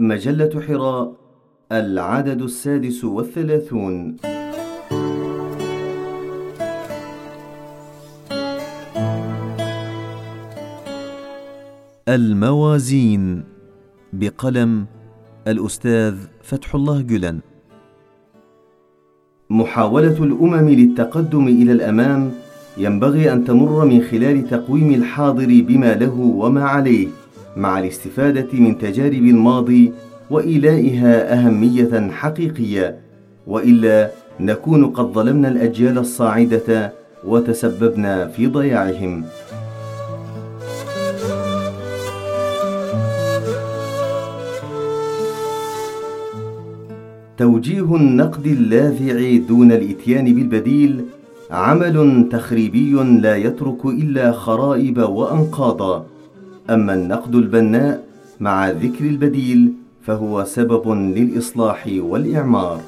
مجلة حراء العدد السادس والثلاثون. الموازين بقلم الأستاذ فتح الله جلن. محاولة الأمم للتقدم إلى الأمام ينبغي أن تمر من خلال تقويم الحاضر بما له وما عليه. مع الاستفادة من تجارب الماضي وإيلائها أهمية حقيقية وإلا نكون قد ظلمنا الأجيال الصاعدة وتسببنا في ضياعهم. توجيه النقد اللاذع دون الإتيان بالبديل عمل تخريبي لا يترك إلا خرائب وأنقاضا. أما النقد البناء مع ذكر البديل فهو سبب للإصلاح والإعمار.